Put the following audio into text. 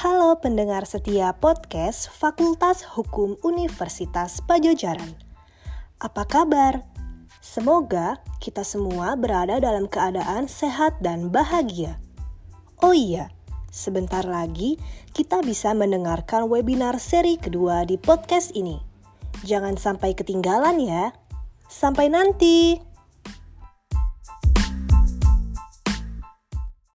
Halo pendengar setia podcast Fakultas Hukum Universitas Pajajaran. Apa kabar? Semoga kita semua berada dalam keadaan sehat dan bahagia. Oh iya, sebentar lagi kita bisa mendengarkan webinar seri kedua di podcast ini. Jangan sampai ketinggalan ya. Sampai nanti.